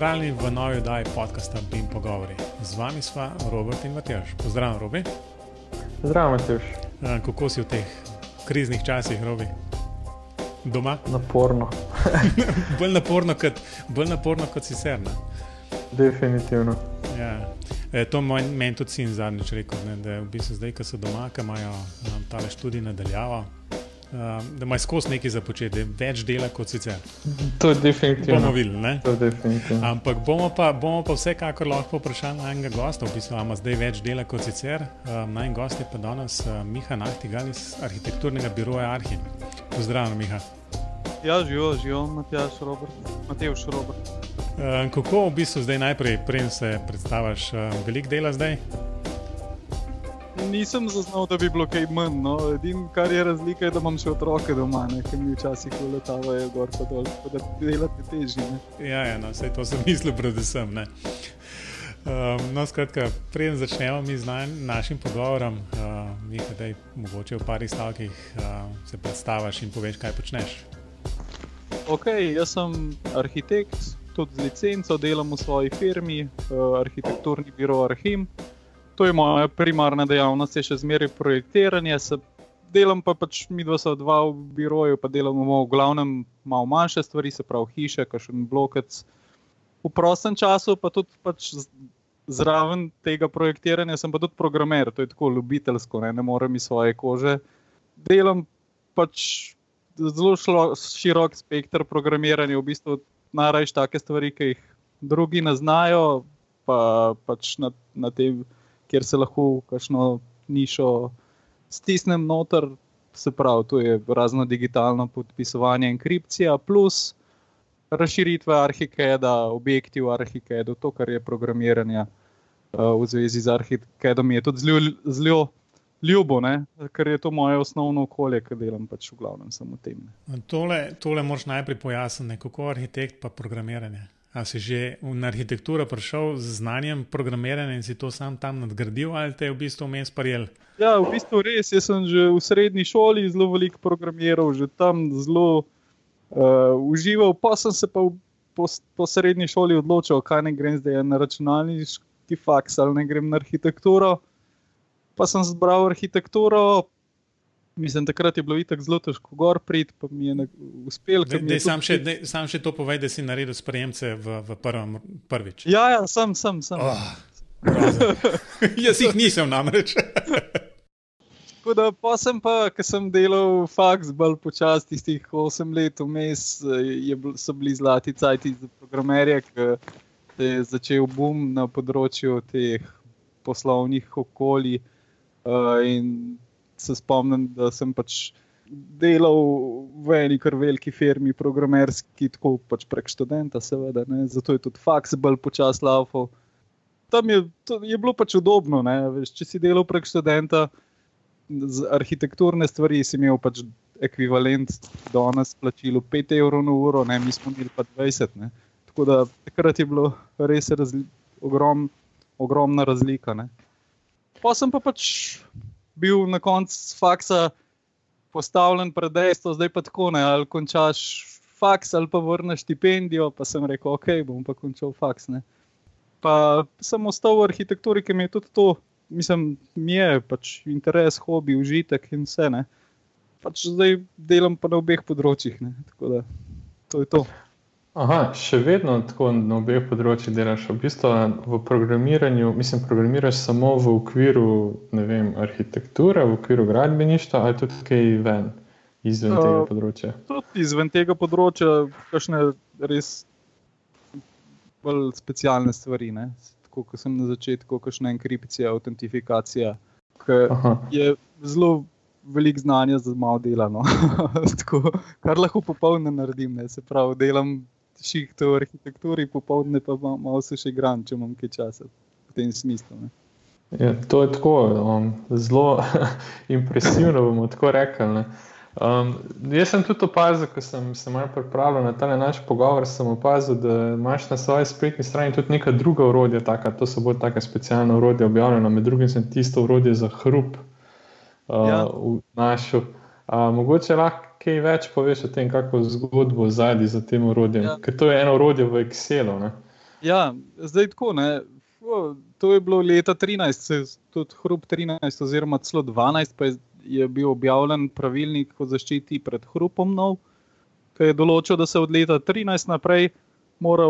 pozdravljeni v novej oddaji podcasta Bim Pogovori. Z vami sva Robert in Matjaš. Pozdravljen, Robi. Zdravo, Matjaš. Kako si v teh kriznih časih, Robi? Doma? Naporno. bolj, naporno kot, bolj naporno kot sicer. Ne? Definitivno. Ja. E, to meni tudi sin zadnjič rekel, ne, da v bistvu zdaj, ko so doma, ki imajo tale študij nadaljavo, um, da imajo skozi nekaj započeti, več dela kot sicer. To je definitivno. Bomo videli, ne? To je definitivno. Ampak bomo pa, bomo pa vsekakor lahko vprašali enega gosta, v bistvu imamo zdaj več dela kot sicer. Um, Naj gost je pa danes uh, Miha Nahtigal iz arhitekturnega biroja Arhim. Pozdravljen, Miha. Ja, živijo, živijo, Matjaš, Robert, Matejš, Robert. Uh, kako v bistvu zdaj najprej, preden se predstaviš, uh, veliko dela zdaj? Nisem zaznal, da bi bilo kaj manj. No. Edino, kar je razlika, je, da imam še otroke doma, ki mi včasih letavajo gor in dol, tako da delate težje. Ja, ja no, vse to sem mislil, predvsem. Ne. Um, no, skratka, preden začnemo mi z našim pogovorom, uh, nekaj, mogoče v parih stavkih uh, se predstaviš in poveš, kaj počneš. Ok, jaz sem arhitekt, tudi z licenco, delam v svoji firmi, uh, arhitekturni biro Arhim. To je moja primarna dejavnost, je še zmeraj projektiranje. Se delam pa pač mi dva, so dva v biroju, pa delamo v glavnem malo manjše stvari, se pravi hiše, kakšen blokec. V prostem času pa tudi pač zraven tega projektiranja sem pa tudi programer, to je tako ljubiteljsko, ne, ne morem iz svoje kože. Delam pač zelo šlo, širok spektr programiranja, v bistvu najraje take stvari, ki jih drugi ne znajo, pa pač na, na tem, kjer se lahko kakšno nišo stisnem noter. Se pravi, tu je razno digitalno podpisovanje, enkripcija, plus razširitve arhikeda, objekti v arhikedu, to, kar je programiranje uh, v zvezi z arhikedom, je tudi zelo, zelo ljubo, ne? ker je to moje osnovno okolje, ki delam pač v glavnem samo tem. Tole, tole moraš najprej pojasniti, kako arhitekt pa programiranje. A si že na arhitekturo prišel z znanjem programiranja in si to sam tam nadgradil, ali te je v bistvu vmes parjel? Ja, v bistvu res. Jaz sem že v srednji šoli zelo veliko programiral, že tam zelo uh, užival, pa sem se pa v, po, po srednji šoli odločil, kaj ne grem zdaj ja, na računalniški faks ali ne grem na arhitekturo. Pa sem zbral arhitekturo, Mislim, takrat je bilo itak zelo težko gor priti, pa mi je uspel. Sam, sam še to povej, da si naredil sprejemce v, v prvem, prvič. Ja, ja, sem, sem. sem. Oh, Jaz jih nisem namreč. Tako da pa sem pa, ker sem delal faks bolj počasi, tistih 8 let vmes, so bili zlati cajti za programerje, ki je začel boom na področju teh poslovnih okolij. Uh, in se spomnim, da sem pač delal v eni kar veliki firmi, programerski, tako pač prek študenta, seveda, ne? zato je tudi faks bolj počasno laufal. Tam je, je bilo pač udobno, Veš, če si delal prek študenta, z arhitekturne stvari si imel pač ekvivalent do nas plačilo 5 evrov na uro, ne? mi smo imeli pa 20. Ne? Tako da takrat je bilo res razli ogrom, ogromna razlika. Ne? Pa sem pa pač bil na koncu faksa postavljen pred dejstvo, zdaj pa tako ne, ali končaš faks ali pa vrneš štipendijo. Pa sem rekel, ok, bom pa končal faks. Ne. Pa sem ostal v arhitekturi, ki mi je tudi to, mislim, mi je pač interes, hobi, užitek in vse. Ne. Pač zdaj delam pa na obeh področjih. Ne. Tako da to je to. Aha, še vedno tako na obeh področjih delaš. V bistvu v programiranju, mislim, programiraš samo v okviru vem, arhitekture, v okviru gradbeništva, ali tudi kaj ven, izven uh, tega področja. Tudi izven tega področja, kakšne res bolj specialne stvari. Ne? Tako kot sem na začetku, kakšna enkripcija, autentifikacija. Je zelo veliko znanja za malo dela. No? tako, kar lahko popolno naredim, ne? se pravi, delam šihto v arhitekturi, popoldne pa malo se še igram, če imam kaj časa v tem smislu. Ja, to je tako, um, zelo impresivno, bomo tako rekli. Um, jaz sem tudi opazil, ko sem se malo pripravljal na ta naš pogovor, sem opazil, da imaš na svoji spletni strani tudi neka druga urodja, taka, to so bolj taka specialna urodja objavljena, med drugim sem tisto urodje za hrup uh, ja. v našo. Uh, mogoče lahko kaj več poveš o tem, kako zgodbo zadnji za tem urodjem? Ja. Ker to je eno urodje v Excelu. Ne? Ja, zdaj tako. Ne. To je bilo leta 13, tudi hrup 13, oziroma celo 12, pa je, je bil objavljen pravilnik o zaščiti pred hrupom nov, ki je določil, da se od leta 13 naprej mora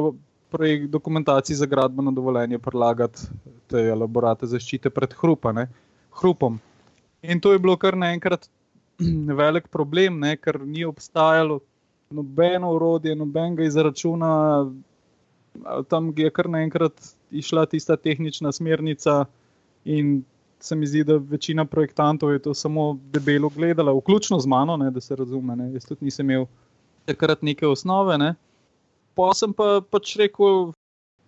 projekt dokumentaciji za gradbeno dovoljenje prelagati te elaborate zaščite pred hrupa, ne, hrupom. In to je bilo kar naenkrat velik problem, ne, ker ni obstajalo nobeno urodje, nobenega izračuna. Tam je kar naenkrat išla tista tehnična smernica, in se mi zdi, da večina projektantov je to samo debelo gledala, vključno z mano, ne, da se razume. Ne. Jaz tudi nisem imel takrat neke osnove. Ne. Pa sem pa pač rekel,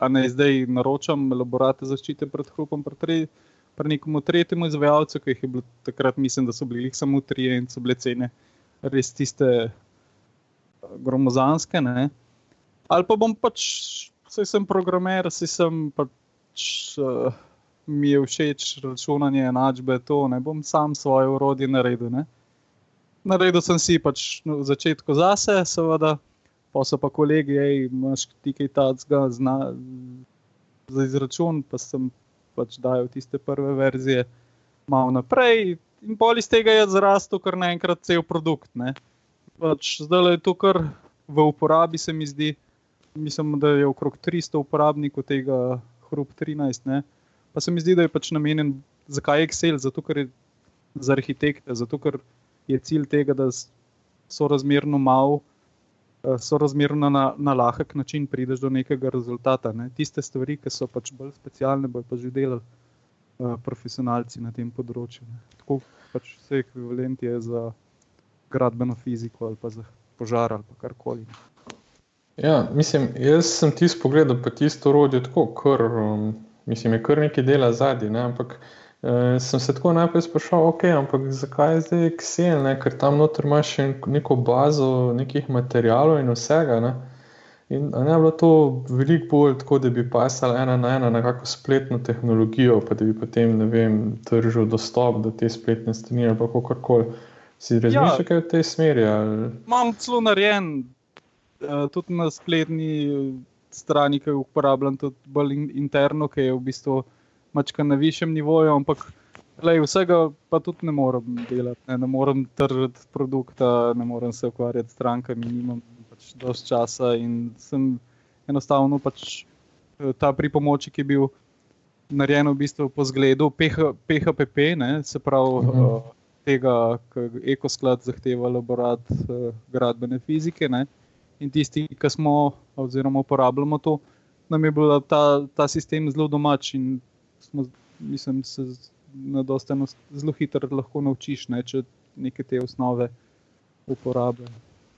da naj zdaj naročam elaborate zaščite pred hrupom, pred pri nekomu tretjemu izvajalcu, ki jih je bilo takrat, mislim, da so bili samo tri in so bile cene res tiste eh, gromozanske. Ne. Ali pa bom pač, saj sem programer, saj sem pač. Uh, Mi je všeč računanje enačbe, to ne bom sam svoje urodje naredil. Ne. Naredil sem si pač na no, začetku zase, seveda, pa so pa kolegi, hej, imaš ti kaj takega za izračun, pa sem pač dajal tiste prve verzije malo naprej. In pol iz tega je zrastel kar naenkrat cel produkt. Pač zdaj je to kar v uporabi, se mi zdi. Mislim, da je okrog 300 uporabnikov tega Hrup 13. Ne? Pa se mi zdi, da je pač namenjen zakaj Excel, zato ker je za arhitekte, zato ker je cilj tega, da so razmerno malo. Eh, so razmerno na, na lahek način prideš do nekega rezultata. Ne. Tiste stvari, ki so pač bolj specialne, bojo pa že delali uh, profesionalci na tem področju. Ne. Tako pač vse ekvivalent je za gradbeno fiziko ali pa za požar ali karkoli. Ja, mislim, jaz sem tisto pogledal, pa tisto orodje tako, ker um, mislim, je kar nekaj dela zadnji, ampak uh, Uh, sem se tako najprej sprašal, okay, ampak zakaj je zdaj Excel, ne? ker tam noter imaš še neko bazo nekih materijalov in vsega. Ne? In ne bilo to veliko bolj tako, da bi pasal ena na ena na kakšno spletno tehnologijo, pa da bi potem vem, držal dostop do te spletne strani ali kako koli. Si razmišljal, ja, kaj v tej smeri? Ali? Imam celo narejen, uh, tudi na spletni strani, ki jo uporabljam, tudi bolj in, interno, ki je v bistvu mačka na višjem nivoju, ampak lej, vsega pa tudi ne morem delati. Ne, ne morem tržiti produkta, ne morem se ukvarjati s strankami, nimam pač dovolj časa in sem enostavno pač eh, ta pripomoček, ki je bil narejen v bistvu po zgledu PH, PHPP, ne, se pravi. -huh. uh, Tega, kar ekosklad zahteva, laborat uh, gradbene fizike. Ne? In tisti, ki smo, oziroma uporabljamo to, nam je bil ta, ta sistem zelo domač in smo, mislim, se na dosta zelo hitro lahko naučiš, ne, če neke te osnove uporabljaš.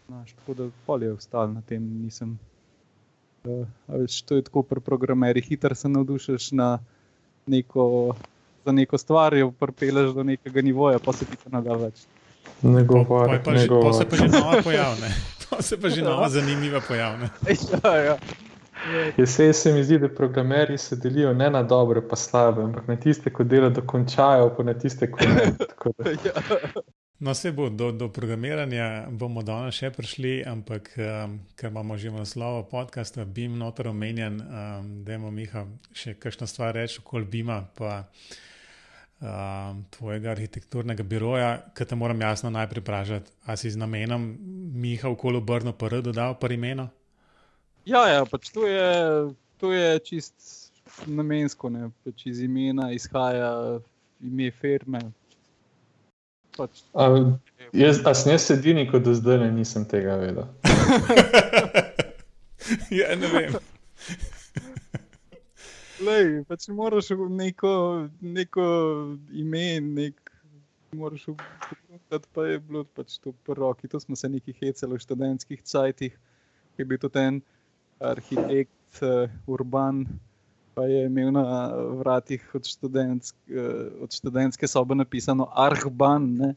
Tako da polje je ostalo na tem, nisem. Uh, veš, to je tako pri programerjih, hitro se navdušiš na neko, za neko stvar, jo pripeleš do nekega nivoja, pa se ti to nada več. Ne govori. Pa, pa, pa se pa že nova pojavlja. Pa se pa že nova zanimiva pojavlja. Ja, ja. Vse se mi zdi, da programerji se delijo ne na dobre, pa slabe, ampak na tiste, ki delo dokončajo, pa na tiste, ki ne. Ja. No, vse bo do, do programiranja, bomo danes še prišli, ampak um, ker imamo že v naslovu podcasta, bi jim noter omenjen, um, da imamo Miha še kakšno stvar reči okoli Bima, pa um, tvojega arhitekturnega biroja, ki te moram jasno najprej vprašati, ali si z namenom Miha okoli obrno prvo dodal par imena? Ja, ja pač to, je, to je čist namensko, ne pač iz imena izhaja ime firme. Pač, a, jaz, a sem jaz edini, kot do zdaj ne nisem tega vedel. ja, ne vem. Lej, pač moraš neko, neko ime, nek, moraš upoštevati, pa je bilo pač to prvo, ki to smo se neki hecali v študentskih cajtih, ki je bil to ten arhitekt uh, Urban, pa je imel na vratih od, študentsk, uh, od študentske sobe napisano Arhban. Ne?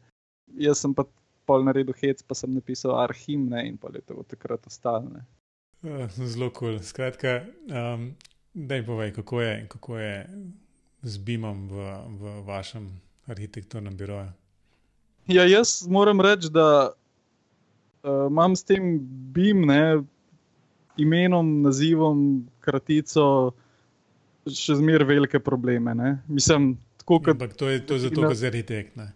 Jaz sem pa pol naredil hec, pa sem napisal Arhim ne? in pa je to takrat ostalo. Uh, zelo kul. Cool. Skratka, um, da jim povej, kako je, kako je z Bimom v, v vašem arhitekturnem biroju. Ja, jaz moram reči, da uh, imam s tem Bim, ne, imenom, nazivom, kratico, še zmeraj velike probleme. Ne? Mislim, tako kot. Ampak to je, to je zato, ker je arhitekt. Ne?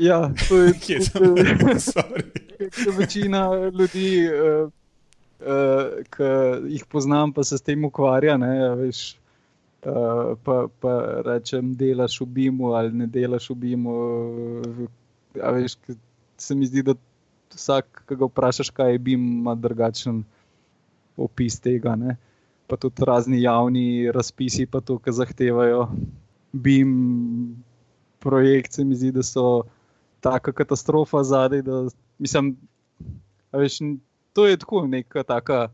Ja, to je tako, kot- večina ljudi, uh, uh, ki jih poznam, pa se s tem ukvarja. Ne, a veš, uh, pa, pa rečem, delaš v BIM-u ali ne delaš v BIM-u. Uh, veš, se mi zdi, da vsak, ki ga vprašaš, kaj je BIM, ima drugačen opis tega. Ne. Pa tudi razni javni razpisi, pa to, ki zahtevajo BIM projekt, se mi zdi, da so taka katastrofa zadaj. Da, mislim, veš, to je tako neka taka eh,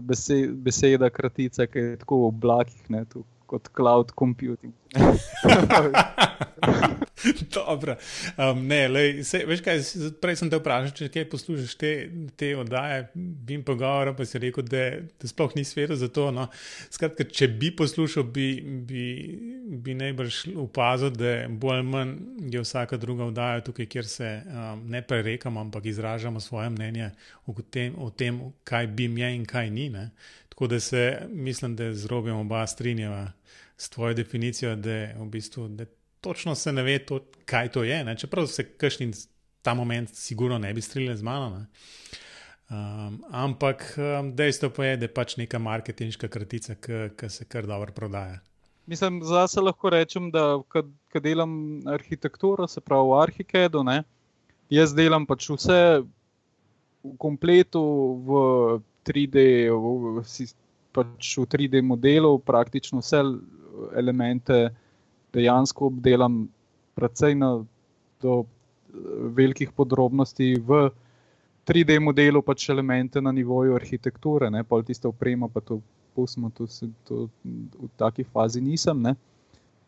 bese- beseda, kratica, ki je tako v oblakih, ne, to, kot cloud computing. Dobro. Um, ne, lej, se, veš kaj, prej sem te vprašal, če kaj poslušaš te, te oddaje, bim pogovora, pa si rekel, da, da sploh ni sfera za to. No. Skratka, če bi poslušal, bi, bi, bi najbrž opazil, da bolj ali manj je vsaka druga oddaja tukaj, kjer se um, ne prerekamo, ampak izražamo svoje mnenje o tem, o tem kaj bi je in kaj ni. Ne. Tako da se mislim, da z Robijem oba strinjava s tvojo definicijo, da v bistvu. Točno se ne ve, to, kaj to je. Ne? Čeprav se kašni ta moment, sigurno ne bi strinjali z mano. Um, ampak um, dejstvo pa je, da je pač neka marketinška kratica, ki se kar dobro prodaja. Mislim, zase lahko rečem, da ko delam arhitekturo, se pravi v Arhikedu, jaz delam pač vse v kompletu v 3D, v, si- pač v 3D modelu, praktično vse elemente dejansko obdelam, predvsej na, do eh, velikih podrobnosti v 3D modelu, pač elemente na nivoju arhitekture, ne, pol tiste oprema, pa to pustimo, to, to v taki fazi nisem. Ne.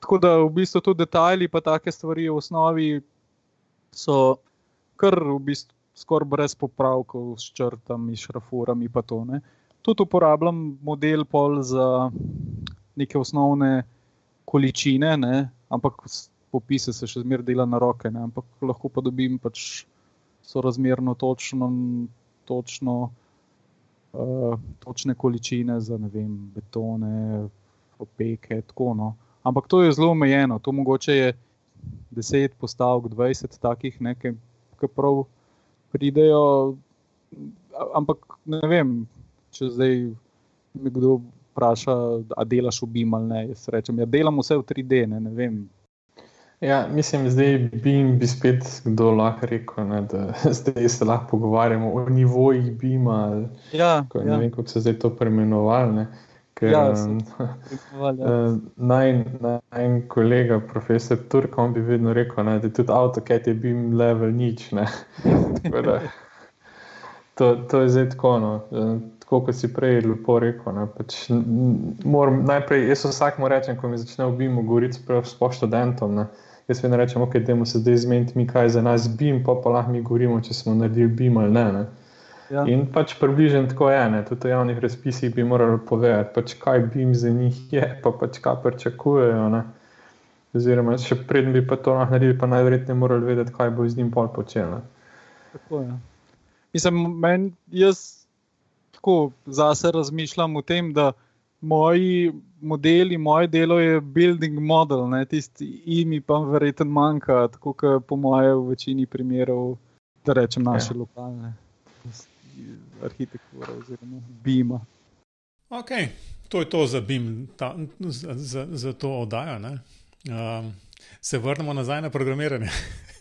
Tako da v bistvu tudi detajli, pa take stvari v osnovi so kar v bistvu skoraj brez popravkov, s črtami, šrafurami, pa to. Ne. Tudi uporabljam model pol za neke osnovne količine, ne, ampak popise se še zmeraj dela na roke, ne, ampak lahko pa dobim pač sorazmerno točno, točno uh, točne količine za vem, betone, opeke, tako no. Ampak to je zelo omejeno, to mogoče je 10 postavk, 20 takih, ki prav pridejo. Ampak ne vem, če zdaj me kdo vpraša, a delaš v BIM ali ne. Jaz rečem, ja, delam vse v 3D, ne, ne vem. Ja, mislim, zdaj bi, bi spet kdo lahko rekel, ne, da zdaj se lahko pogovarjamo o nivojih BIM-a. ali Ja, Ko, ne vem, kako se zdaj to preimenovali. ne, Ker, Ja, ja, se- ja. Uh, naj, naj kolega, profesor Turk, on bi vedno rekel, ne, da tudi AutoCAD je bil level nič. ne. Da, To, to je zdaj tako. No. eh, Tako kot si prej lepo rekel. Ne, pač, moram, najprej, jaz vsakmu rečem, ko mi začne v BIM-u govoriti, sploh s študentom. Ne. Jaz vedno rečem, ok, dajmo se zdaj zmeniti, mi kaj za nas BIM, pa pa lahko mi govorimo, če smo naredili BIM ali ne. ne. Ja. In pač približno tako je, ne. tudi v javnih razpisih bi morali povedati, pač kaj BIM za njih je, pa pač kaj pričakujejo. ne. Oziroma, še predtem bi pa to lahko naredili, pa najverjetneje morali vedeti, kaj bo z njim pol počel. ne. Tako je. Mislim, men, jaz tako zase razmišljam o tem, da moji modeli, moje delo je building model, ne, tisti imi pa verjetno manjka, tako kot po moje v večini primerov, da rečem naše ja. lokalne arhitekture oziroma BIM-a. Ok, to je to za BIM, ta, za, za, za to oddajo. ne. Um, se vrnemo nazaj na programiranje,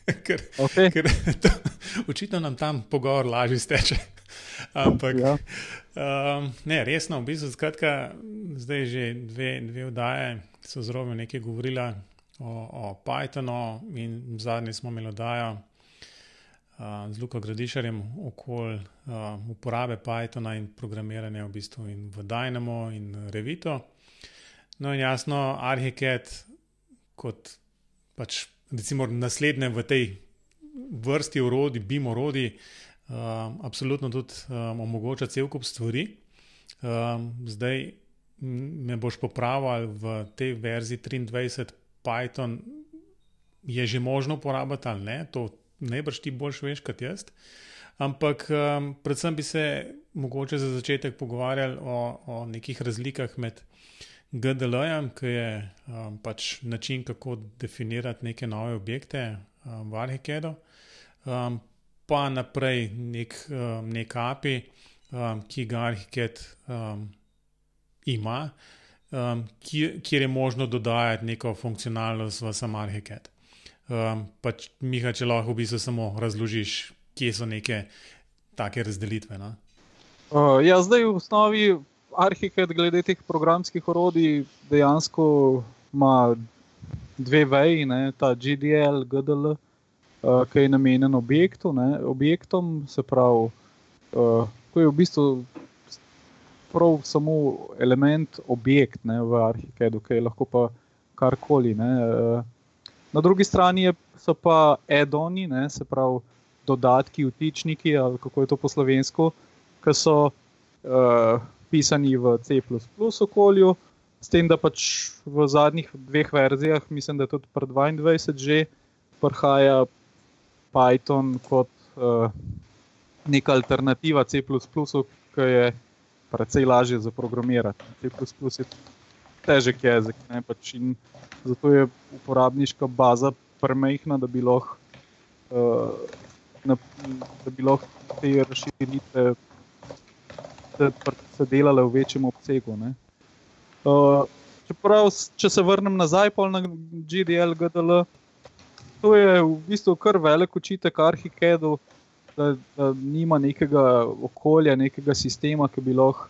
ker, Okay. ker to, očitno nam tam pogovor lažje steče. Ampak Ja. Um, ne, resno, v bistvu, skratka, zdaj že dve, dve oddaje so z Romi nekaj govorila o, o Pythonu, in zadnji smo imeli oddajo uh, z Luko Gradišarjem okoli uh, uporabe Pythona in programiranja v bistvu in v Dynamo in Revito. No in jasno, Arhicad kot pač recimo naslednje v tej vrsti orodij, BIM orodij, um, absolutno tudi um, omogoča cel kup stvari. Um, zdaj me boš popravil v tej verziji 23 Python, je že možno uporabljati ali ne, to najbrž ti boljš veš kot jaz. Ampak um, predvsem bi se mogoče za začetek pogovarjali o, o nekih razlikah med GDL-jem, ki je um, pač način, kako definirati neke nove objekte um, v Arhikedu, um, pa naprej nek, um, nek API, um, ki ga Arhiked um, ima, um, kjer, kjer je možno dodajati neko funkcionalnost v sam Arhiked. Um, pač, Miha, če lahko v bistvu samo razložiš, kje so neke take razdelitve. No? Uh, ja, zdaj v osnovi Arhiket, glede teh programskih orodij, dejansko ima dve veji, ne, ta GDL, GDL, uh, ki je namenjen objektu, ne, objektom, se pravi, uh, ko je v bistvu prav samo element objekt ne, v Arhikedu, ki je lahko pa karkoli. Ne, uh, Na drugi strani je, so pa edoni, se pravi dodatki, vtičniki, ali kako je to po slovensko, ki so uh, pisani v C okolju, s tem, da pač v zadnjih dveh verzijah, mislim, da je tudi pred 22 že prihaja Python kot uh, neka alternativa C, ki je precej lažje za programirati. C je težek jezik. Ne, pač zato je uporabniška baza premehna, da bi lahko uh, te razširitve se delale v večjem obsegu. Uh, čeprav, če se vrnem nazaj na GDL, GDL, to je v bistvu kar velik očitek Arhikedu, da, da nima nekega okolja, nekega sistema, ki bi lahko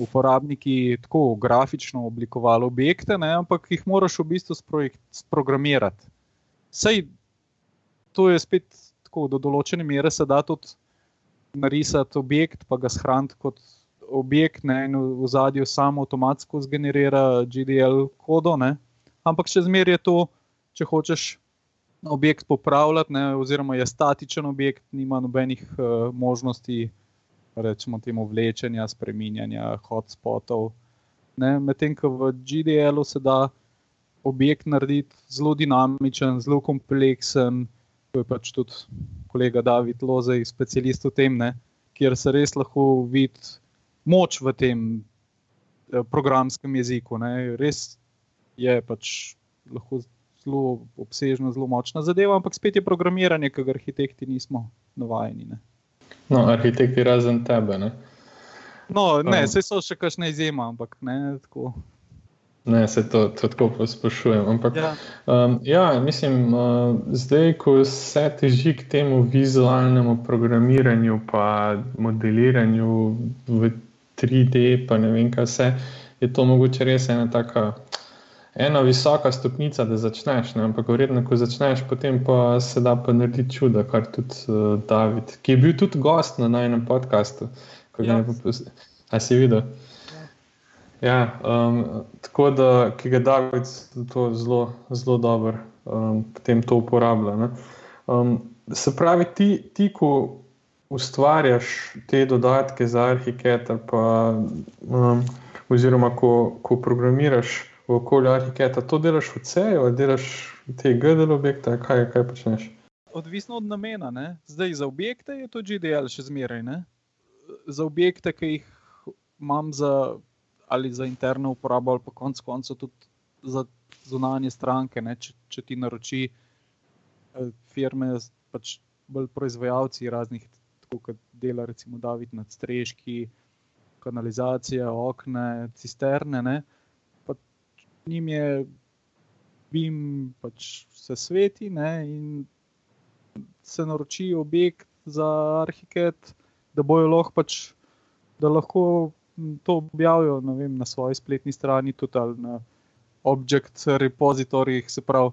uporabniki tako grafično oblikovali objekte, ne, ampak jih moraš v bistvu sprogramirati. Sej to je spet tako, do določene mere se da tudi narisati objekt, pa ga shraniti kot objekt, ne, in v zadju samo avtomatsko zgenerira GDL kodo. Ne. Ampak še zmeraj je to, če hočeš objekt popravljati, ne, oziroma je statičen objekt, nima nobenih uh, možnosti rečemo temu vlečenja, spreminjanja hotspotov. Medtem ko v GDL-u se da objekt narediti zelo dinamičen, zelo kompleksen, to je pač tudi kolega David Lozej, specialist v tem, ne? kjer se res lahko vidi moč v tem eh, programskem jeziku. Ne? Res je pač lahko zelo obsežna, zelo močna zadeva, ampak spet je programiranje, ki ga arhitekti nismo navajeni. Ne? No, arhitekti razen tebe. Ne, no, ne um, so še kakšne izjeme, ampak ne tako. Ne, se to, to tako posprašujem. Ampak, ja. Um, ja, mislim, uh, zdaj, ko se teži k temu vizualnemu programiranju, pa modeliranju v 3D, pa ne vem, kaj vse, je to mogoče res ena taka ena visoka stopnica, da začneš. Ne? Ampak, vredno, ko začneš, potem pa se da pa narediti čuda, kar tudi uh, David, ki je bil tudi gost na najnem podkastu. Ja. A si videl? Ja, um, tako da, ki ga David to zelo, zelo dobro um, potem to uporablja. Um, se pravi, ti, ti, ko ustvarjaš te dodatke za arhitekta, um, oziroma ko, ko programiraš v okolju arhitekta, to delaš v C-ju, ali delaš te GDL objekte, kaj, kaj počneš? Odvisno od namena. Ne? Zdaj za objekte je to GDL še zmeraj. Ne? Za objekte, ki jih imam za, ali za interno uporabo, ali pa konec koncev tudi za zunanje stranke, če, če ti naroči eh, firme, pač bolj proizvajalci raznih, kot dela recimo David nad strežki, kanalizacija, okne, cisterne. Ne? njim je bim, pač se sveti ne, in se naroči objekt za arhitekt, da bojo lahko pač. Da lahko to objavijo vem, na svoji spletni strani, tudi na objekt repozitorjih, se pravi,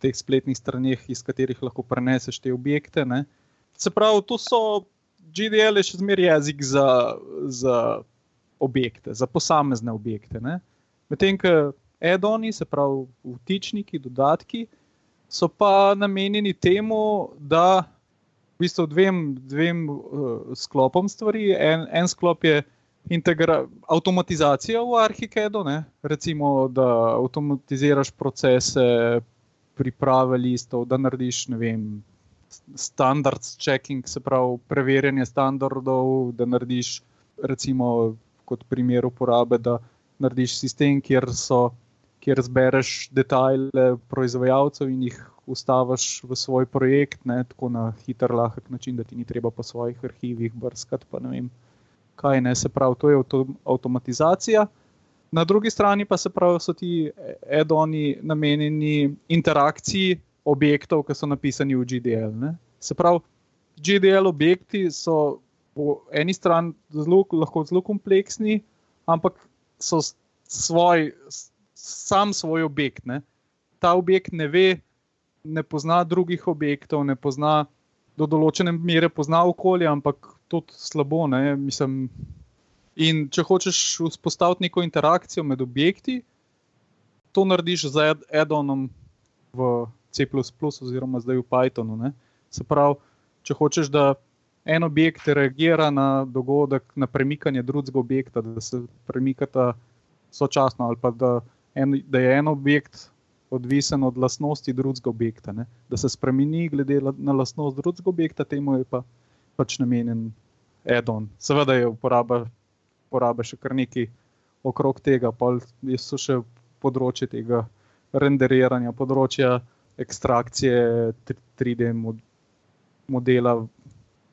teh spletnih straneh, iz katerih lahko preneseš te objekte. Ne. Se pravi, to so GDL, še zmeraj jezik za, za objekte, za posamezne objekte. Medtem, ko add-oni, se pravi, vtičniki, dodatki, so pa namenjeni temu, da v bistvu dvem, dvem uh, sklopom stvari. En, en sklop je avtomatizacija v Arhikedu, recimo, da avtomatiziraš procese priprave listov, da narediš vem, standards checking, se pravi preverjanje standardov, da narediš, recimo, kot primer uporabe, da narediš sistem, kjer, so, kjer zbereš detajle proizvajalcev in jih ustaviš v svoj projekt, ne, tako na hiter, lahek način, da ti ni treba po svojih arhivih brskati. Kaj ne, se pravi, to je avtomatizacija. Na drugi strani pa se pravi, so ti add-oni namenjeni interakciji objektov, ki so napisani v GDL. Ne? Se pravi, GDL objekti so po eni strani zelo, lahko zelo kompleksni, ampak so svoj, sam svoj objekt. Ne? Ta objekt ne ve, ne pozna drugih objektov, ne pozna do določene mere pozna okolje, ampak tudi slabo. Mislim, in če hočeš vzpostaviti neko interakcijo med objekti, to narediš z add-onom v C, oziroma zdaj v Pythonu. Ne? Se pravi, če hočeš, da en objekt reagira na dogodek, na premikanje drugega objekta, da se premikata sočasno, ali pa da, en, da je en objekt odvisen od lastnosti drugega objekta, ne? da se spremeni glede na lastnost drugega objekta, temu je pa, pač namenjen add-on. Seveda je uporaba, uporaba še kar nekaj okrog tega, pa so še področje tega renderiranja, področja ekstrakcije 3D modela,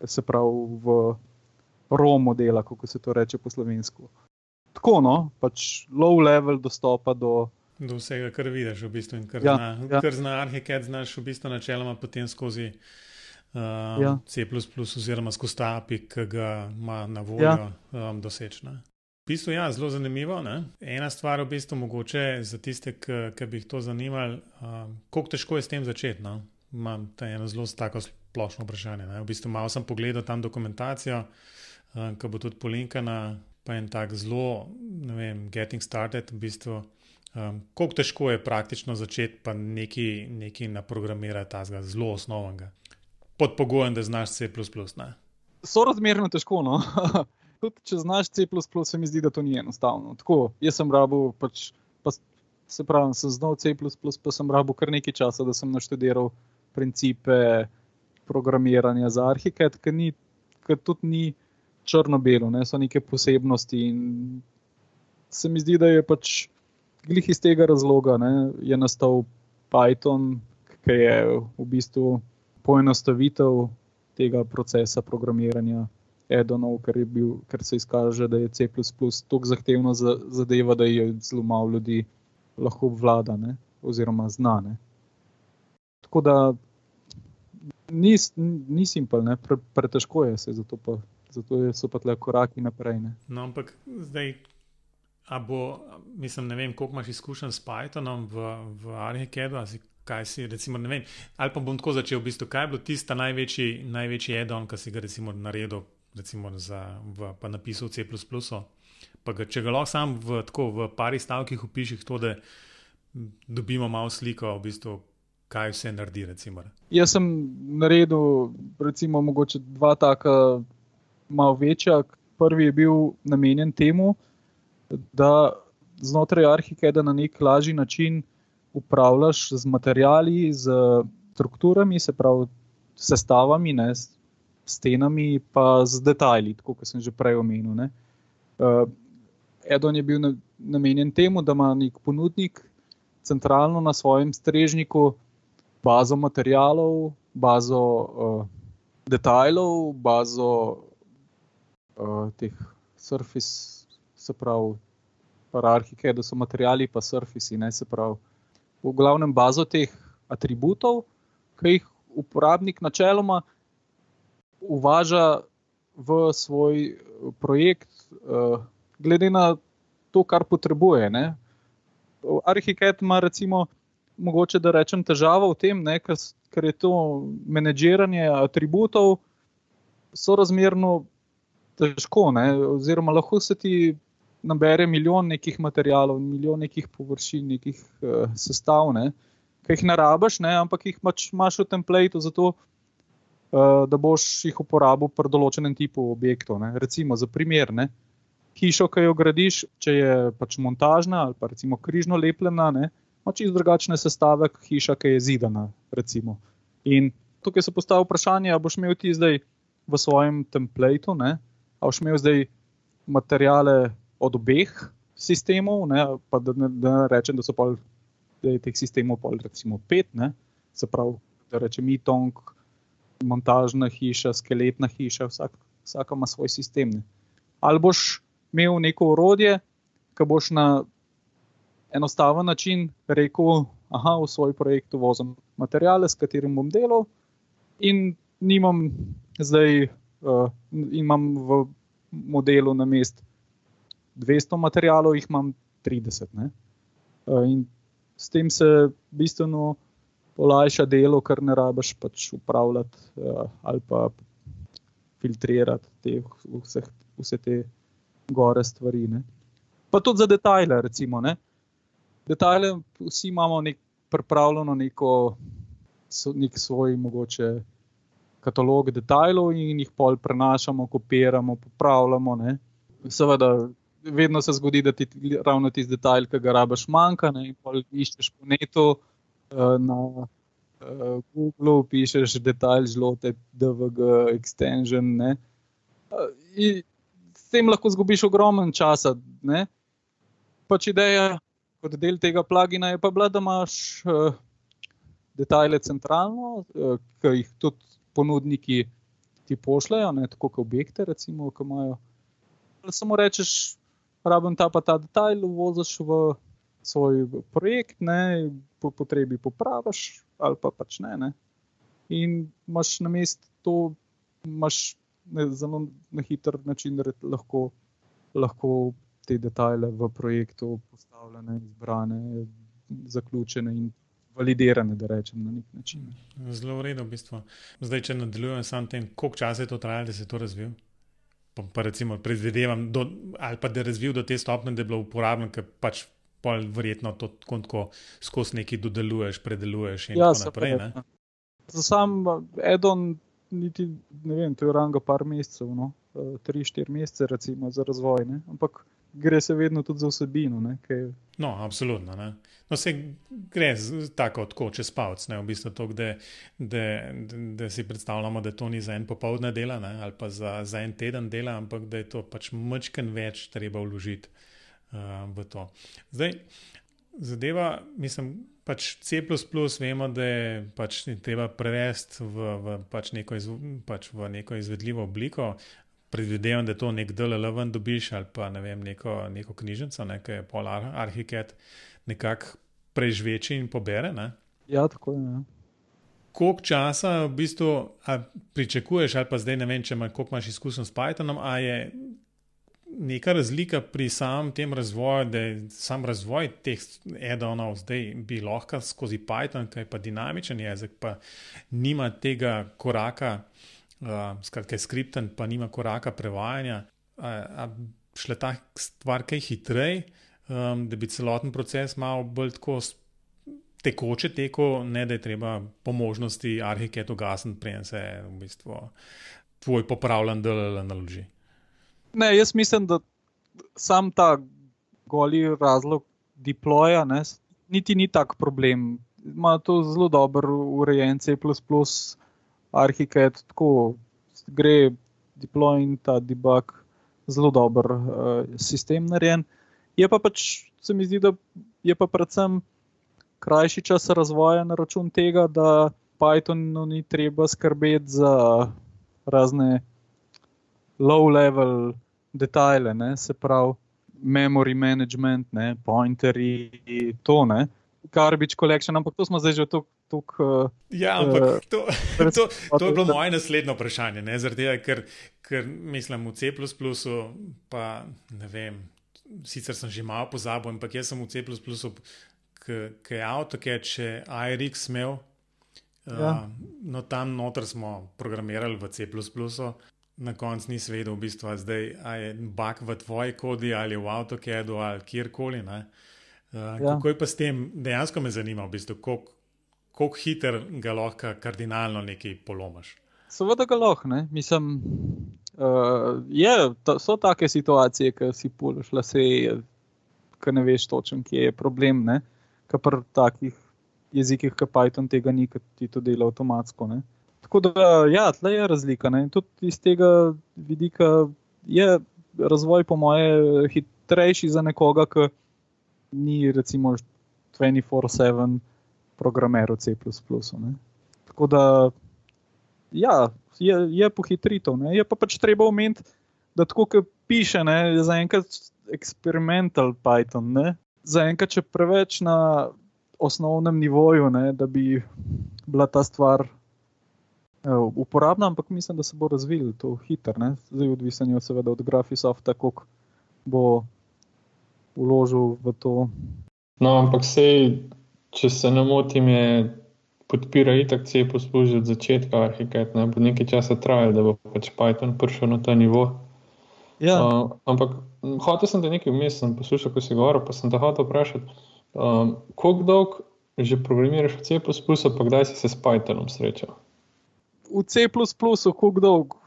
se pravi v RAW modela, kako se to reče po slovensko. Tako, no, pač low level dostopa do. Do vsega, kar vidiš, v bistvu, in kar ja, zna, ja. kar zna Arhicad, znaš v bistvu načeloma potem skozi uh, ja. C, oziroma skozi API, ki ga ima na voljo, ja. um, doseči. V bistvu, ja, zelo zanimivo. Ne? Ena stvar, v bistvu, mogoče za tiste, ki bi jih to zanimalo, um, kako težko je s tem začeti. No? Imam eno zelo tako splošno vprašanje. Ne? V bistvu, malo sem pogledal tam dokumentacijo, um, ki bo tudi polinkana, pa en tak zelo, ne vem, getting started. V bistvu, Um, kako težko je praktično začeti pa nekaj, nekaj naprogramirati, ta zelo osnovnega, pod pogojem, da znaš C. Ne? So razmerno težko. No? Tudi če znaš C, se mi zdi, da to ni enostavno. Tako, jaz sem rabo, pač, pa, se pravi, sem znal C, pa sem rabo kar nekaj časa, da sem naštudiral principe programiranja za arhitekt, ker tudi ni črno-belo, ne? so neke posebnosti. In se mi zdi, da je pač glih iz tega razloga ne, je nastal Python, ki je v bistvu poenostavitev tega procesa programiranja Edonov, ker, bil, ker se izkaže, da je C tako zahtevna zadeva, da je zelo malo ljudi lahko vlada ne, oziroma znane. Tako da ni, ni simpel, pretežko pre je se, zato, pa, zato so pa tle koraki naprej. Ne. No, ampak zdaj, A bo, mislim, ne vem, koliko imaš izkušenj s Pythonom v, v Arhikedu, kaj si, recimo, ne vem. Ali pa bom tako začel, v bistvu, kaj je bilo tisto največji, največji edon, ki si ga recimo naredil, recimo, za, v, pa napisal C. Pa ga, če ga lahko sam v, tako, v pari stavkih opiših, to, da dobimo malo sliko, v bistvu, kaj vse naredi. Recimo. Jaz sem naredil, recimo, mogoče dva taka, malo večja. Prvi je bil namenjen temu, da znotraj arhikeda na nek lažji način upravljaš z materiali, z strukturami, se pravi, sestavami, ne, stenami, pa z detajli, kot sem že prej omenil. Ne. Uh, Edon je bil namenjen temu, da ima nek ponudnik centralno na svojem strežniku bazo materialov, bazo uh, detajlov, bazo uh, teh surface se pravi, pararhike, da so materiali, pa surfisi, ne se pravi. V glavnem bazo teh atributov, ki jih uporabnik načeloma uvaža v svoj projekt, uh, glede na to, kar potrebuje. Ne. Arhitekt ima, recimo, mogoče da rečem, težavo v tem, ne, ker, ker je to menedžiranje atributov, so razmerno težko, ne, oziroma lahko se ti nabere milijon nekih materijalov, milijon nekih površin, nekih uh, sestav, ne, ki jih ne rabiš, ne, ampak jih mač, imaš v templateu, zato uh, da boš jih uporabil pri določenem tipu objektov. Ne. Recimo za primer. Ne, Hišo, ki jo gradiš, če je pač montažna ali pa recimo križno lepljena, ima čisto drugačne sestave kot hiša, ki je zidana. Recimo. In tukaj se postavlja vprašanje, ali boš imel ti zdaj v svojem templateu, ali boš imel zdaj materijale od obeh sistemov, ne, pa da ne, da ne rečem, da so pol, da je teh sistemov pol, recimo pet, ne, se pravi, da rečem itong, montažna hiša, skeletna hiša, vsak, vsaka ima svoj sistem. Ne. Ali boš imel neko urodje, ki boš na enostaven način rekel, aha, v svoj projekt vozim materijale, s katerim bom delal, in nimam zdaj, uh, imam v modelu na mest 200 materijalov, jih imam 30. Uh, in s tem se bistveno olajša delo, ker ne rabiš pač upravljati uh, ali pa filtrirati te, vse, vse te gore stvari. Ne. Pa tudi za detajle, recimo. Ne. Detajle, vsi imamo nek, pripravljeno neko, nek svoj mogoče katalog detajlov in jih pol prenašamo, kopiramo, popravljamo. Ne. Seveda, vedno se zgodi, da ti ravno tisti detajl, ki ga rabiš, manjka. Ne, in pol iščeš po netu. Uh, na uh, Google pišeš detajl, žlote, DVG, extension. Uh, s tem lahko zgubiš ogromen čas. Pač ideja kot del tega plagina je pa bila, da imaš uh, detajle centralno, uh, ki jih tudi ponudniki ti pošljajo, ne, tako kot objekte, recimo, ki imajo. Samo rečeš, rabim ta pa ta detajl, uvoziš v svoj projekt, ne, po potrebi popraviš, ali pa pač ne. ne. In imaš na mestu to, imaš ne, zelo na hiter način, da lahko, lahko te detajle v projektu postavljene, izbrane, zaključene in validirane, da rečem na nek način. Zelo v redu, v bistvu. Zdaj, če nadaljujem samo tem, koliko časa je to trajalo, da se je to razvil. Pa, pa recimo, predvidevam, do, ali pa da je razvil do te stopnje, da je bilo uporabno, ker pač pol verjetno to tako skozi neki dodeluješ, predeluješ in ja, tako naprej. Ja. Za sam Edon, niti ne vem, to je ranga par mesecev, no? Eh, tri, štiri mesece, recimo, za razvoj. Ne? Ampak gre se vedno tudi za vsebino. Kaj... No, absolutno. Ne? No, se gre tako, tako čez palc, v bistvu to, da, si predstavljamo, da to ni za en popoldne dela ne? ali pa za, za en teden dela, ampak da je to pač mečken več treba vložiti uh, v to. Zdaj, zadeva, mislim. Pač C, vemo, da je pač treba prevesti v, v, pač neko iz, pač v neko izvedljivo obliko, predvidevam, da to nek DLL ven dobiš ali pa ne vem, neko, neko knjižnico, nekaj pol arhiket, nekako prežveči in pobere. Ne? Ja, tako je. Ja. Koliko časa v bistvu pričakuješ, ali pa zdaj ne vem, če imaš, koliko imaš izkušenj s Pythonom, ali je neka razlika pri samem tem razvoju, da je sam razvoj teh add-onov zdaj bi lahko skozi Python, ki je pa dinamičen jezik, pa nima tega koraka uh, skratka, je skripten, pa nima koraka prevajanja. Šle ta stvar kaj hitreje, um, da bi celoten proces malo bolj tako tekoče tekel, ne da je treba po možnosti arhiket ugasniti, preden se v bistvu tvoj popravljen del naloži. Ne, jaz mislim, da sam ta goli razlog deploya ne, niti ni tak problem. Ima to zelo dober urejen C arhiket, tako gre deploy in ta debug zelo dober uh, sistem narejen. Je pa pač, se mi zdi, da je pa predvsem krajši čas razvoja na račun tega, da Pythonu ni treba skrbeti za razne low-level detajle, ne? se pravi memory management, ne? pointerji, to ne. Garbage collection, ampak to smo zdaj že tukaj tuk, uh, ja, ampak uh, to, to, to je bilo moje naslednje vprašanje. Tega, ker, ker mislim v C, pa ne vem, sicer sem že malo pozabil, ampak jaz sem v C, ki je AutoCAD, če IRX imel. Ja. Uh, no, tam noter smo programirali v C, na koncu nisi vedel, v bistvu, zdaj, je bug v tvoji kodi ali v AutoCAD-u ali kjerkoli. Uh, ja. Kako je pa s tem, dejansko me zanima, v bistvu, koliko kako hiter ga lahko kardinalno nekaj polomaš. Seveda ga lahko, ne? mislim. Uh, je, to, so take situacije, ki si pološ lase, ki ne veš točno, kje je problem. Kar pri takih jezikih, kot Python, tega ni, ki ti to dela avtomatsko. Ne? Tako da, ja, tle je razlika. Ne? In tudi iz tega vidika je razvoj, po moje, hitrejši za nekoga, ki ni, recimo, 24-7 programer v C. Ne? Tako da, ja, je, je pohitritev. Ne? Je pa pač treba omeniti, da tako, kot piše, ne, je zaenkrat eksperimental Python. Ne? Zaenkrat, če preveč na osnovnem nivoju, ne, da bi bila ta stvar uporabna, ampak mislim, da se bo razvil to hitro. Zdaj, odvisen je seveda od Graphisofta, kako bo uložil v to. No, ampak sej, če se ne motim, je podpira itak C posluži od začetka arhitekt, ne bo nekaj časa trajalo, da bo pač Python prišel na ta nivo. Ja. Uh, ampak hotel sem te nekaj vmes, sem poslušal, ko si govoril, pa sem te hotel vprašati, um, koliko dolg že programiraš v C, pa kdaj si se s Pythonom srečal? V C, kako dolgo.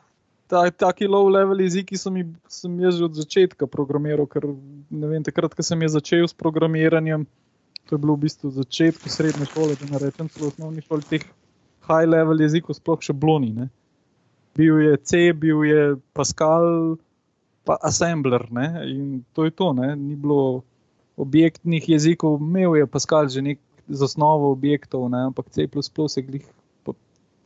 Ta, taki low-level jeziki sem, sem jaz že od začetka programiral, ker ne vem, takrat, ko sem začel s programiranjem, to je bilo v bistvu začetek srednje šole, da ne rečem, celo osnovni šoli, teh high-level jezikov sploh še bloni. Ne. Bil je C, bil je Pascal, pa Assembler. Ne. In to je to, ne. ni bilo objektnih jezikov, imel je Pascal že nek z osnovo objektov, ne. ampak C, je glih,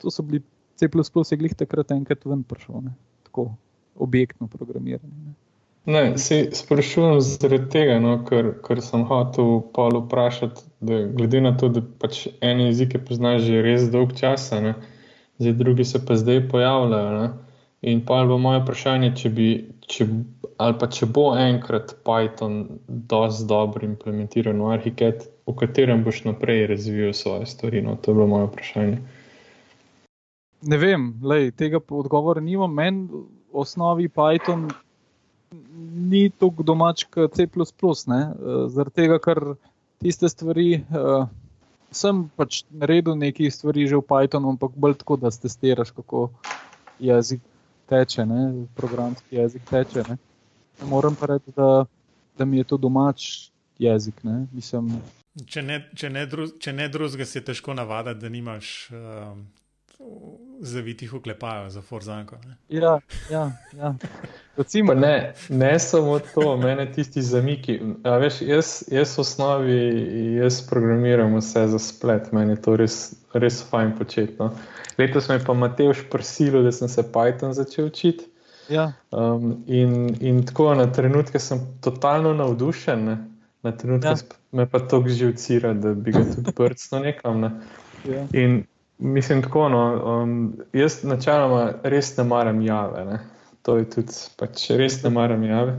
to so bili C je glih takrat enkrat ven prišel, ne? tako objektno programiranje. Ne, se sprašujem zaradi tega, no, ker, ker sem hotel Paul vprašati, da glede na to, da pač ene jezike poznaš že res dolg časa, ne, zdaj drugi se pa zdaj pojavljajo. Ne, in pa bo moje vprašanje, če bi, če, ali pa če bo enkrat Python dosti dobro implementiran v arhitekt, v katerem boš naprej razvijal svoje stvari. No, to je bilo moje vprašanje. Ne vem, lej, tega odgovora nimam. Meni v osnovi Python ni tako domač kot C. Ne? Eh, zaradi tega, ker tiste stvari. Uh, sem pač naredil nekaj stvari že v Pythonu, ampak bolj tako, da se testiraš, kako jezik teče, ne? programski jezik teče. Ne? Moram pa reči, da, da mi je to domač jezik. Ne? Mislim, če ne, ne, dru, ne drugega, si je težko navaditi, da nimaš. Um zavitih uklepajo za Forzanko. Ja, ja, ja. Recimo, ne, ne samo to, mene tisti zamiki. Veš, jaz, jaz v osnovi jaz programiram vse za splet, meni je to res, res fajn početi. No. Letos me je pa Mateoš prosilo, da sem se Python začel učiti. Ja. Um, in, in tako na trenutke sem totalno navdušen, ne. na trenutke ja. me pa to živcira, da bi ga tudi prstno nekam. Ne. Ja. In Mislim, tako. No, um, jaz načeloma res ne maram jave. Ne. To je tudi, pač res ne maram jave.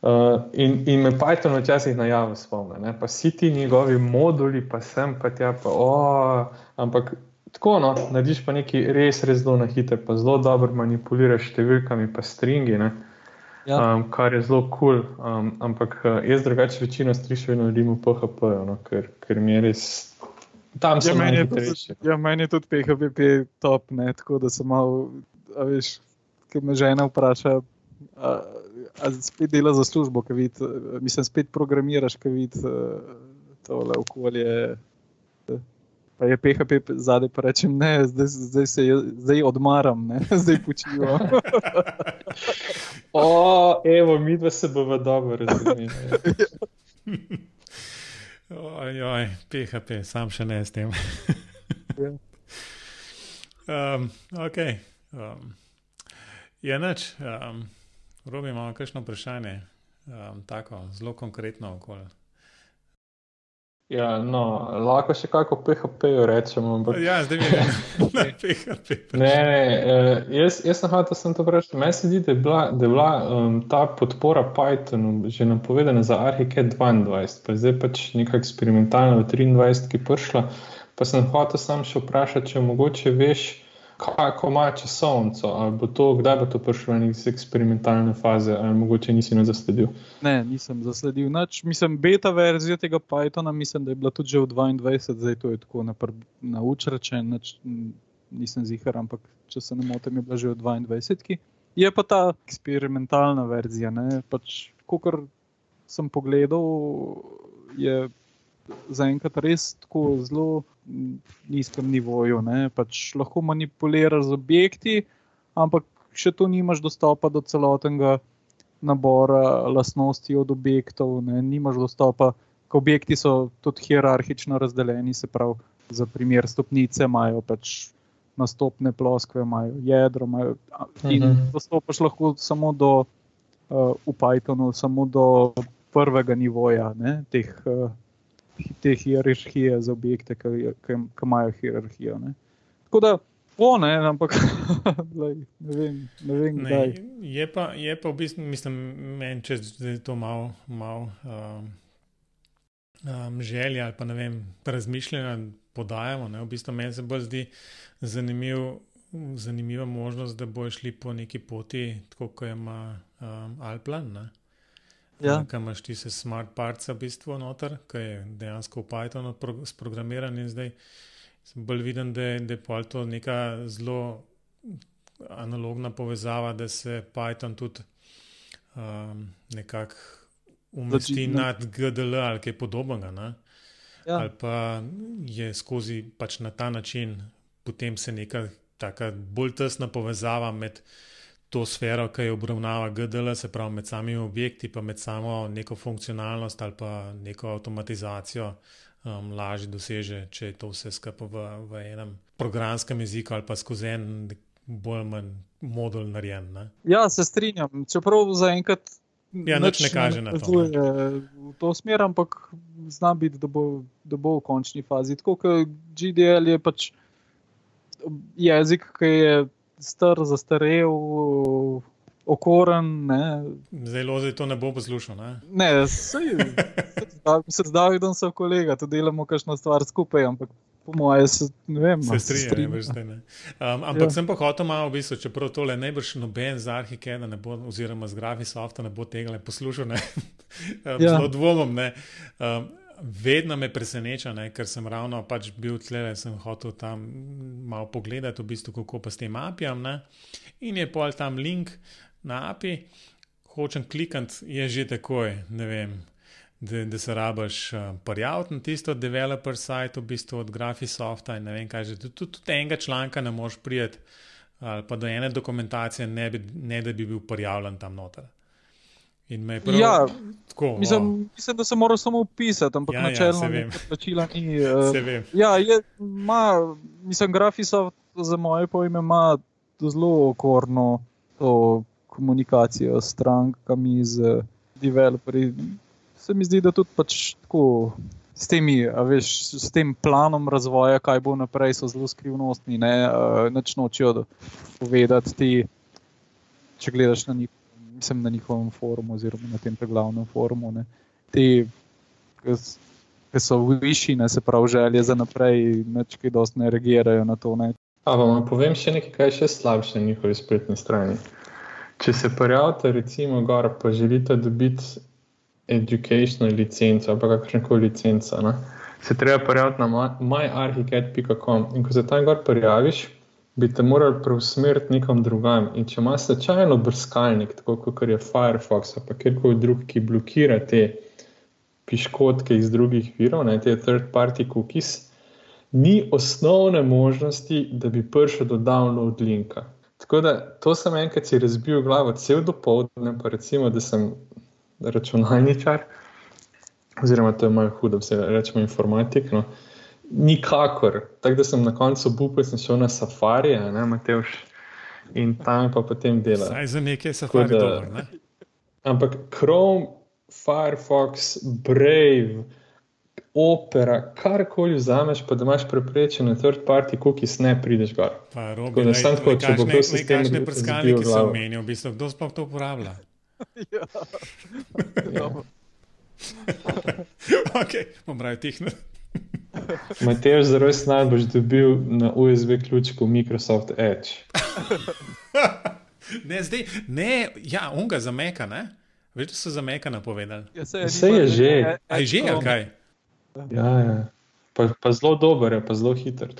Uh, in, in me Python včasih na javu spomne, pa si ti njegovi moduli, pa sem pa tja, pa oh, ampak tako, no, narediš pa nekaj res, res zelo na hitro, pa zelo dobro manipuliraš številkami, pa stringi, ja. um, kar je zelo kul. Cool, um, ampak uh, jaz drugače večino strišov naredim v PHP, no, ker, ker mi je res Tam ja, meni, je tudi, ja, meni je tudi PHP top, ne? tako da sem malo, veš, ki me žena vpraša, a, a spet dela za službo, ki vidiš, mislim, spet programiraš, ki vidiš tole okolje. Pa je PHP zadaj, pa rečem, ne, zdaj, zdaj se zdaj odmaram, ne, zdaj počivam. o, evo, mi dva se bova dobro razumeli. Ojoj, PHP, sam še ne s tem. um, ok. Um, je noč, um, robi imamo kakšno vprašanje, um, tako zelo konkretno okolje. Ja, no, lahko še kako PHP rečemo. Ampak... Ja, zdaj mi je na PHP. ne, ne, uh, jaz, jaz sem hotel sem to vprašati. Meni se zdi, da je bila, da je bila um, ta podpora Pythonu že napovedana za Arhicad 22, pa je zdaj pač neka eksperimentalna v 23, ki je prišla. Pa sem hotel sam še vprašati, če mogoče veš kako ima časovnico, ali bo to, kdaj bo to prišlo iz eksperimentalne faze, ali mogoče nisi ne zasledil. Ne, nisem zasledil. Nač, mislim, beta verzija tega Pythona, mislim, da je bila tudi že v 22, zdaj to je tako na učrečen, nisem zihar, ampak če se ne motim, je bila že v 22. Je pa ta eksperimentalna verzija. Pač, Kot sem pogledal, je zaenkrat res tako zelo nizkem nivoju. Pač lahko manipuliraš z objekti, ampak še to nimaš dostopa do celotnega nabora lastnosti od objektov, ne? nimaš dostopa. Objekti so tudi hierarhično razdeljeni, se pravi, za primer stopnice imajo pač nastopne ploskve, imajo jedro, imajo, in uh mhm. -huh. dostopaš lahko samo do, uh, v Pythonu, samo do prvega nivoja ne, teh, uh, te hierarhije za objekte, ki imajo hierarhijo. Ne. Tako da, o, ne, ampak lej, ne vem, ne vem ne, kdaj. Je pa, je pa v bistvu, mislim, meni če je to malo mal, um, um, želja ali pa ne vem, razmišljanja podajamo. Ne, v bistvu meni se bolj zdi zanimiv. Zanimiva možnost, da bo šli po neki poti, tako kot ima um, Alplan. Ja. Kaj imaš ti se smart parts v bistvu noter, ki je dejansko v Pythonu sprogramiran in zdaj sem bolj viden, da, da je to neka zelo analogna povezava, da se Python tudi um, nekako umesti nad GDL ali kaj podobnega. Ja. Ali pa je skozi pač na ta način potem se neka taka bolj tesna povezava med to sfero, ki jo obravnava GDL, se pravi med samimi objekti, pa med samo neko funkcionalnost ali pa neko avtomatizacijo. Um, lažje doseže, če je to vse skupaj v, v enem programskem jeziku ali pa skozi en bolj manj modul narejen. Ne? Ja, se strinjam. Čeprav zaenkrat ja, nič ne kaže na to. V to smer, ampak zna biti, da bo, da bo v končni fazi. Tako kot GDL je pač jezik, ki je star, zastarel, okoren. Ne. Zdaj to ne bo poslušal. Ne, ne se zdaj, da so kolega, da delamo kakšno stvar skupaj, ampak po mojem se ne vem. Se strinjam, veš, da ne. Um, ampak ja. sem pa hotel malo v bistvu, čeprav tole najbrž noben z Arhikeda ne bo, oziroma z Grafisofta ne bo tega poslušal, ne. um, ja. Zelo dvomom, ne. Um, vedno me preseneča, ne, ker sem ravno pač bil tleh, sem hotel tam malo pogledati, v bistvu, kako pa s tem apijam. In je pol tam link na api, hočem klikati, je že takoj, ne vem. Da, da se rabaš uh, prijaviti na tisto developer site, v bistvu od Grafisofta in ne vem kaj že. Tudi, tudi enega članka ne moreš prijeti, ali pa do ene dokumentacije, ne, bi, ne da bi bil prijavljen tam noter. In me je prav. Ja, tako, mislim, oh. mislim, da se mora samo upisati, ampak ja, ja načelno ja, plačila ni. Uh. Ja, je, ma, mislim, grafisa za moje pojme ima zelo okorno to komunikacijo s strankami, z developerji. Se mi zdi, da tudi pač tako. S, temi, veš, s tem planom razvoja, kaj bo naprej, so zelo skrivnostni. Ne, uh, nočijo povedati ti, če gledaš na njih mislim, na njihovem forumu, oziroma na tem glavnem forumu. Ne. Ti, ki so višji, se pravi, želje za naprej, neč kaj dosti ne reagirajo na to. Ne. A vam povem še nekaj, kaj je še slabše na njihovi spletni strani. Če se prijavite, recimo, gor, pa želite dobiti educational licenco ali kakšno koli licenco, ne, se treba prijaviti na myarchicad.com in ko se tam gor prijaviš, bi te morali preusmeriti nekam drugam. In če imaš slučajno brskalnik, tako kot je Firefox ali kjerkoli drug, ki blokira te piškotke iz drugih virov, ne, te third-party cookies, ni osnovne možnosti, da bi prišel do download linka. Tako da to sem enkrat si razbil glavo, cel dopoledne, pa recimo, da sem računalničar, oziroma to je malo hudo, da se rečemo informatik. No. Nikakor. Tako da sem na koncu bupal, sem šel na safari, ne, Mateoš, in tam pa potem delal. Zdaj za nekaj safari da, dobro, ne? Ampak Chrome, Firefox, Brave, Opera, karkoli vzameš, pa da imaš preprečene third party cookies, ne prideš gor. Pa robi, ne, sam tako, če bo kdo se s tem nekaj prskalniki se omenil, v bistvu, kdo sploh to uporablja? ja. ok, bom raje tihnil. Matej, zelo resno boš dobil na USB ključku Microsoft Edge. ne, zdaj, ne, ja, unga za meka, ne? Veš, da so za meka napovedali. Ja, se je, se je že. A je že, ali kaj? Ja, ja. Pa, pa zelo dober je, pa zelo hiter.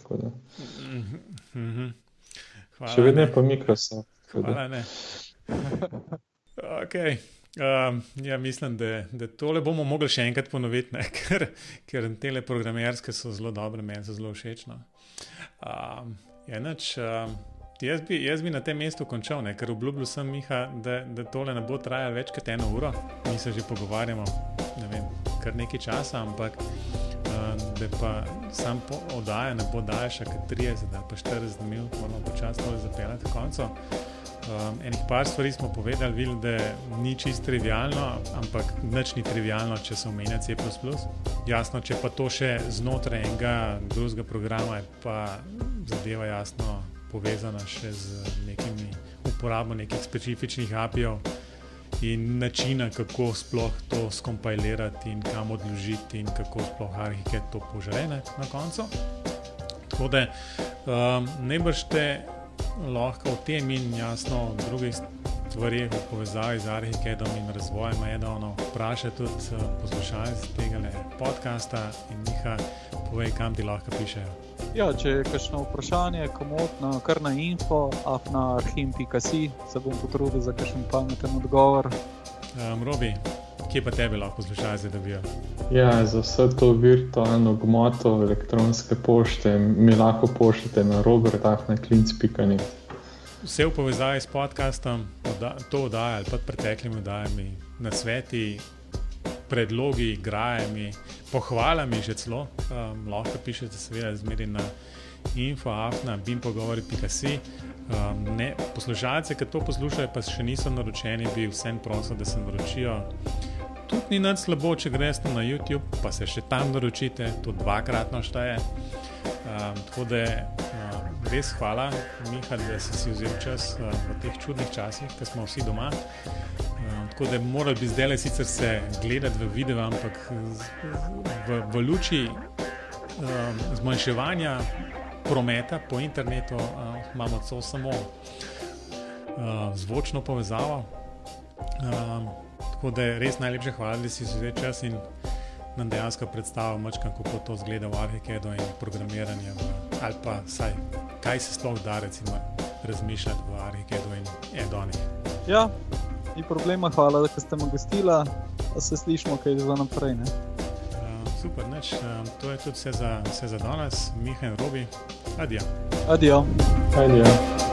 Mm -hmm. Še vedno je pa Microsoft. Hvala, ne. Okay. Uh, ja, mislim, da, da tole bomo mogli še enkrat ponoviti, ne? ker, ker te programerske so zelo dobre, meni so zelo všeč. No. Uh, enač, uh, jaz, bi, jaz bi na tem mestu končal, ne? ker obljubil sem Miha, da, da tole ne bo trajalo več kot eno uro. Mi se že pogovarjamo, ne vem, kar nekaj časa, ampak uh, da pa sam oddaja ne bo daljša kot 30 ali pa 40 minut, moramo počasi zapeljati konco. Um, enih par stvari smo povedali, vil, da ni čist trivialno, ampak nič ni trivialno, če se omenja C. Jasno, če pa to še znotraj enega drugega programa, je pa zadeva jasno povezana še z nekimi uporabo nekih specifičnih API-jev in načina, kako sploh to skompilirati in kam odložiti in kako sploh arhiket to požre na koncu. Tako da um, najbrž te lahko o tem in jasno o drugih stvarih v povezavi z Arhikedom in razvojem Edona vprašaj tudi uh, poslušalce tega podcasta in njih povej, kam ti lahko pišejo. Ja, če je kakšno vprašanje, komotno, kar na info, afna arhim.si, se bom potrudil za kakšen pameten odgovor. Um, Robi, kje pa tebe lahko poslušalci dobijo? Ja, za vse to virtualno gmoto elektronske pošte mi lahko pošljete na robert.klinc.net. Vse v povezavi s podcastom, to oddaja ali pa preteklimi oddajami, na sveti, predlogi, grajami, pohvalami že celo, um, lahko pišete seveda zmeri na infoafna, bimpogovori.si. Um, poslušalce, ki to poslušajo, pa še niso naročeni, bi vsem prosil, da se naročijo tudi ni nič slabo, če greš na YouTube, pa se še tam naročite, to dvakratno šteje. Um, tako da um, res hvala, Miha, da si, si vzel čas uh, v teh čudnih časih, ko smo vsi doma. Um, tako da morali bi zdaj le sicer se gledati v video, ampak v, v luči um, zmanjševanja prometa po internetu uh, imamo celo samo uh, zvočno povezavo. Um, Tako da je res najlepša hvala, da si vzel čas in nam dejansko predstavil, kako to zgleda v Arhikedu in programiranju, ali pa saj, kaj se sploh da recimo, razmišljati v Arhikedu in Edonih. Ja, ni problema, hvala, da ste me gostili, da se slišimo, kaj je za naprej. Ne? Super, neč, to je tudi vse za, vse za danes, Miha in Robi. Adijo. Adijo. Adijo.